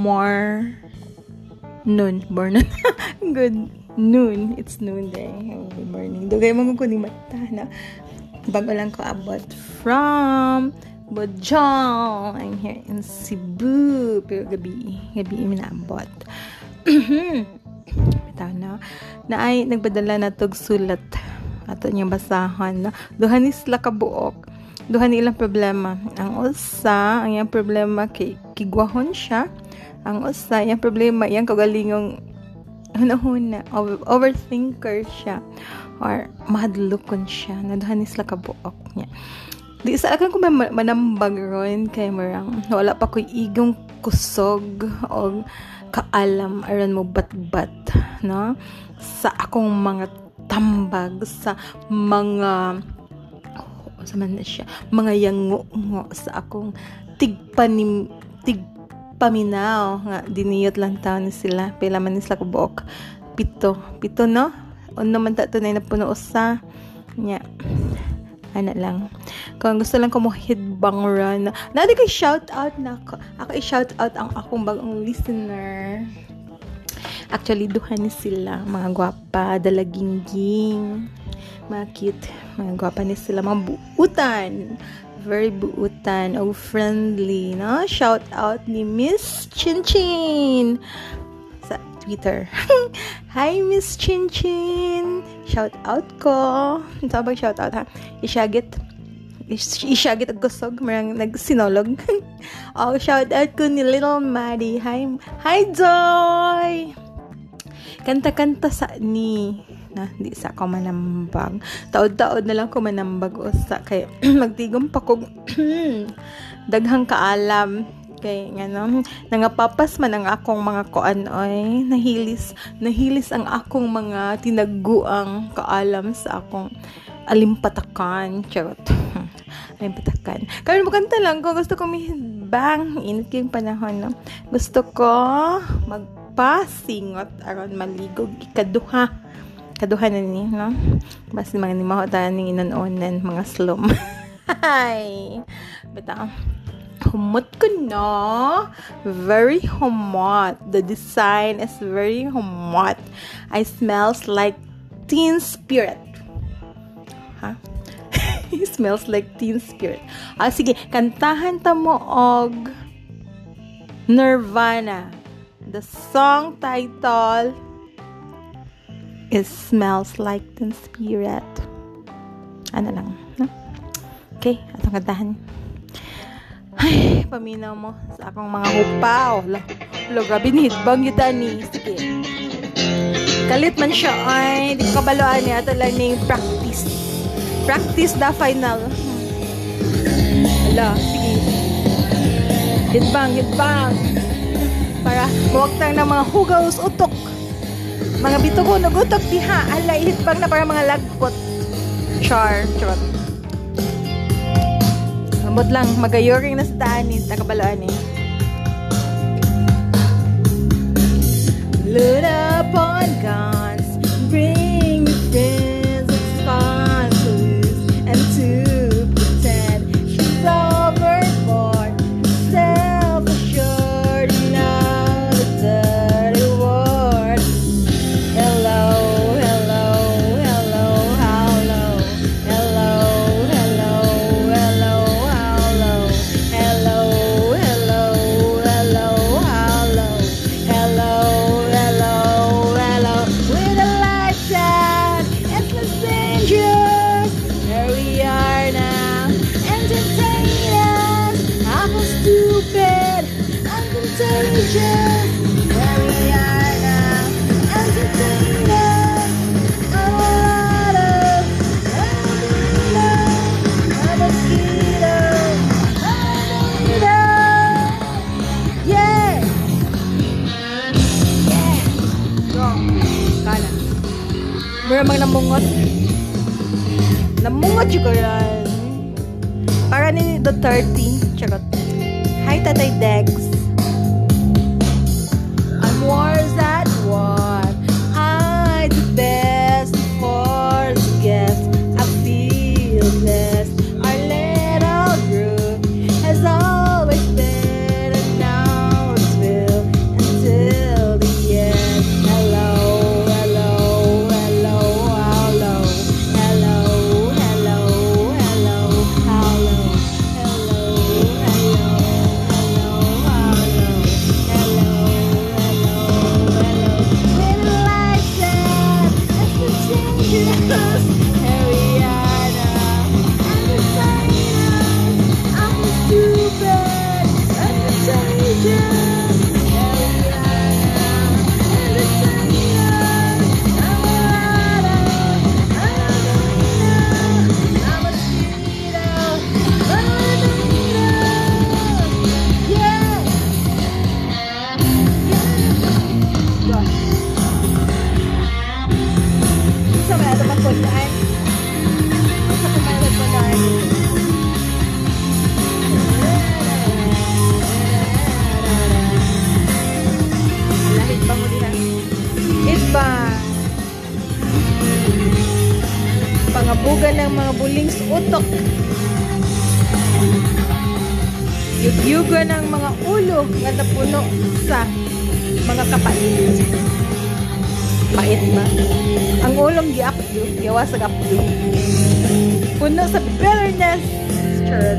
more noon. Born Good noon. It's noon day. Good morning. Dugay mo ko ni mata na bago lang ko abot from Bojong. I'm here in Cebu. Pero gabi, gabi imi naabot. Bitaw na. Na ay nagbadala na tog sulat. Ato niyang basahan na. Duha ni sila kabuok. Duha ni ilang problema. Ang usa, ang iyang problema kay kigwahon siya. Ang usa, iyang problema, iyang kagalingong hunahuna, over, overthinker siya. Or mahadlukon siya. Naduha ni sila kabuok niya di sa akin ko manambag ron kay marang wala pa ko'y igong kusog o kaalam aron mo batbat no sa akong mga tambag sa mga oh, sa man siya mga yango sa akong tigpanim tigpaminaw nga diniyot lang taon ni sila. Pila man sila kubok pito. Pito no? On naman ta tunay na puno usa. Nya. Ana lang. Kung gusto lang ko mo hidbang run. Nadi kay shout out na ako. Ako i-shout out ang akong bagong listener. Actually duha ni sila. Mga gwapa dalagingging. Mga cute. Mga gwapa ni sila. Mga buutan very buutan o friendly no shout out ni Miss Chin Chin sa Twitter Hi, Miss Chin Chin! Shout out ko. Ito shout out ha? Isyagit. Isyagit ang gusog. Marang nagsinolog. oh, shout out ko ni Little Maddie. Hi, hi Joy! Kanta-kanta sa ni na di sa ko manambag. Taod-taod na lang ko manambag o sa kay magtigom pa ko daghang kaalam. Kay nga no? Nangapapas man ang akong mga kuan oy. Nahilis nahilis ang akong mga tinaguang kaalam sa akong alimpatakan. Charot. Alimpatakan. Karon mo kanta lang ko gusto ko bang init kayong panahon no? Gusto ko magpasingot aron maligog ikaduha kaduha na ni no basta mga ni mahotan ning inon-onan mga slum Hi! Bitaw humot ko na. Very humot. The design is very humot. I smells like teen spirit. Ha? Huh? It smells like teen spirit. Ah, sige. Kantahan ta mo og Nirvana. The song title is Smells Like Teen Spirit. Ano lang. No? Okay. Atong kantahan. Ay, paminaw mo sa akong mga hupaw. Lo, grabe ni hitbang yun ni. Sige. Kalit man siya ay, di ko kabaloan niya. Ito lang ni practice. Practice the final. Ala, sige. Hitbang, hitbang. Para muwagtang ng mga hugaws utok. Mga bitugo nagutok diha. Ala, hitbang na para mga lagpot. Char, charot. Ambot lang, magayoring na sa daan ni Takabaloan eh. Load up on Mura mag namungot. Namungot yung yan. Para ni the 30. Charot. Hi, Tatay Dex. Buga ng mga buling utok. Yugyuga ng mga ulo nga napuno sa mga kapait. Pait ba? Ang ulong giapyo, gawa sa apyo. Puno sa bitterness. Sure.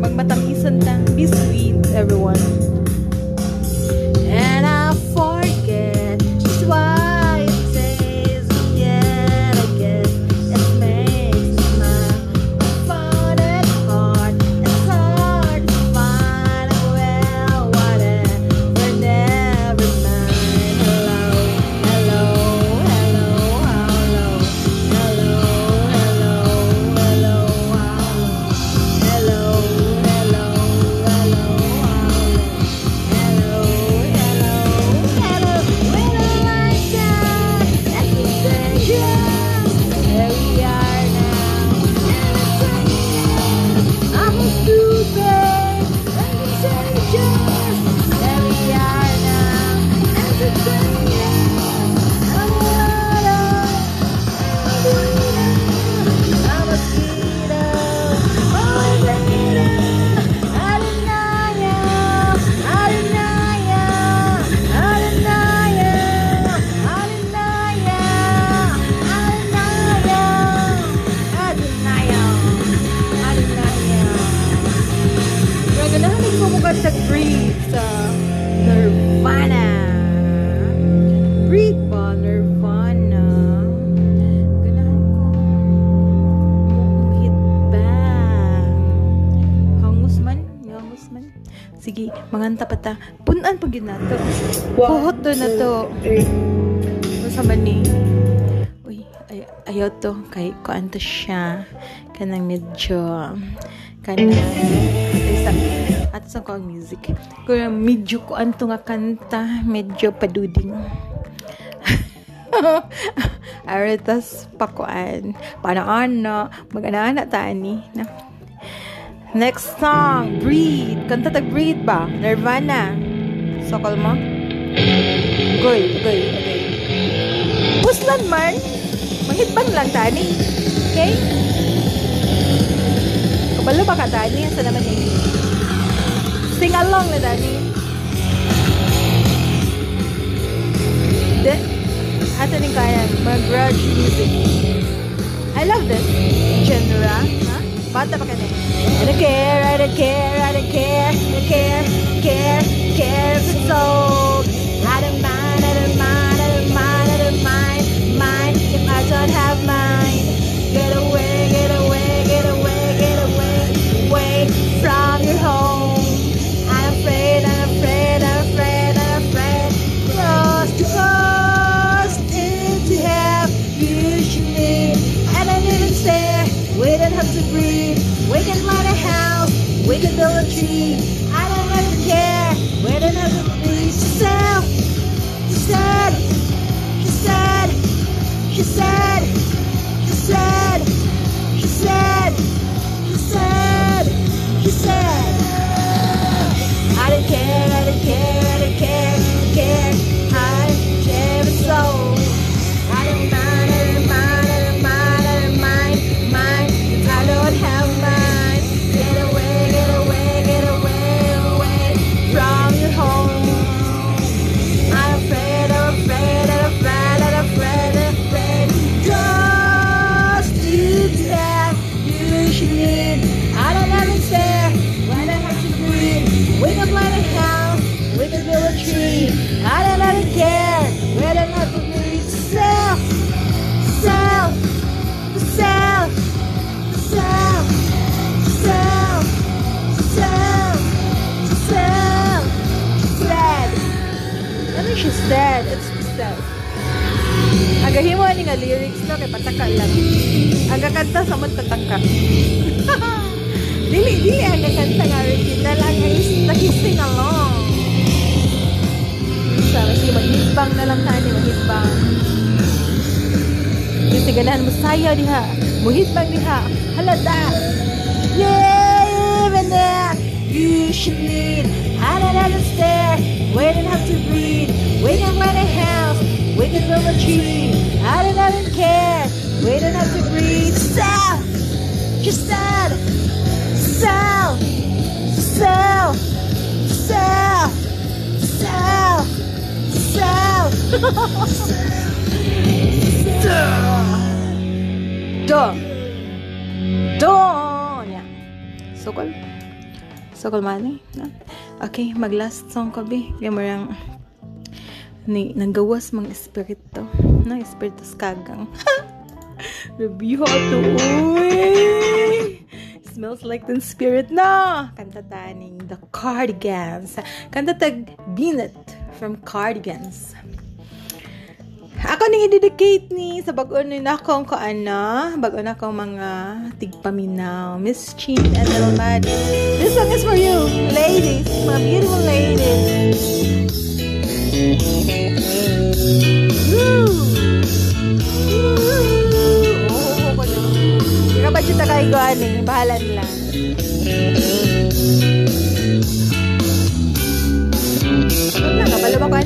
Magmatamisan ta. Be sweet, everyone. Manganta pa ta. Punan pag yun nato. Puhot to na to. Masa man ni? Uy, ay ayaw to. Kay kuan to siya. Kanang medyo kanang at sa ko music. Kaya medyo kuan to nga kanta, medyo paduding. Aritas pakuan. Paano ano, mag-ana tani. Na. Next song, Breathe. Kanta tag Breathe ba? Nirvana. Sokol mo? Goy, goy, okay. Puslan man. Manghitbang lang tani. Okay? Kabalo ba ka tani? Asa naman eh? Sing along na tani. De, ato ning kaya, mga grudge music. I love this genre. Pa. I don't care, I don't care, I don't care, I don't care, care, care if it's old. Self. Agahimo ni nga lyrics no kay pataka lang. Aga kanta sa man tataka. dili dili aga kanta nga original ang nagising along. Sa sige maghibang na lang tani maghibang. Kasi ganahan mo diha. Muhibang diha. Halada. Yeah, even there. You should lead. I don't understand. We don't have to breathe. We can rent a house. We can build a tree. I don't don't care. We don't have to breathe. Sell! Just! Sell! Sell! Sell! Sell! Sell! Duh! Yeah. Sukol. Sukol man eh. Okay, mag last song ko bi. Gamarang ni nanggawas mang espiritu. Na espiritu skagang. Review to uy! Smells like the spirit na! Kanta taning the cardigans. Kanta tag binet from cardigans. Ako ning i-dedicate ni sa bag-on ni akong ko ana, bag-on akong mga tigpaminaw, Miss Chin and Elmad. This song is for you, ladies, my beautiful ladies. Kapag kita kayo ani, bahalan lang. Wala, kapalo ba ka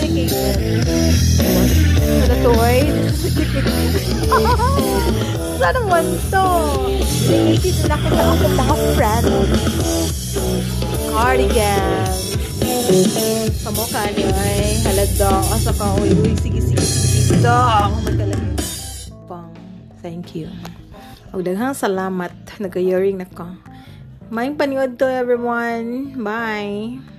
This was dedicated. Sa the toy. Sana naman to. Dedicated na kita ako mga friends. Cardigan. Sa mukha niyo ay halada. Asa ka, uy, uy, sige, sige, sige. Dong, magkalagay. Pang. Thank you. Og daghang salamat nagayaring na ko. Maing paniod to everyone. Bye.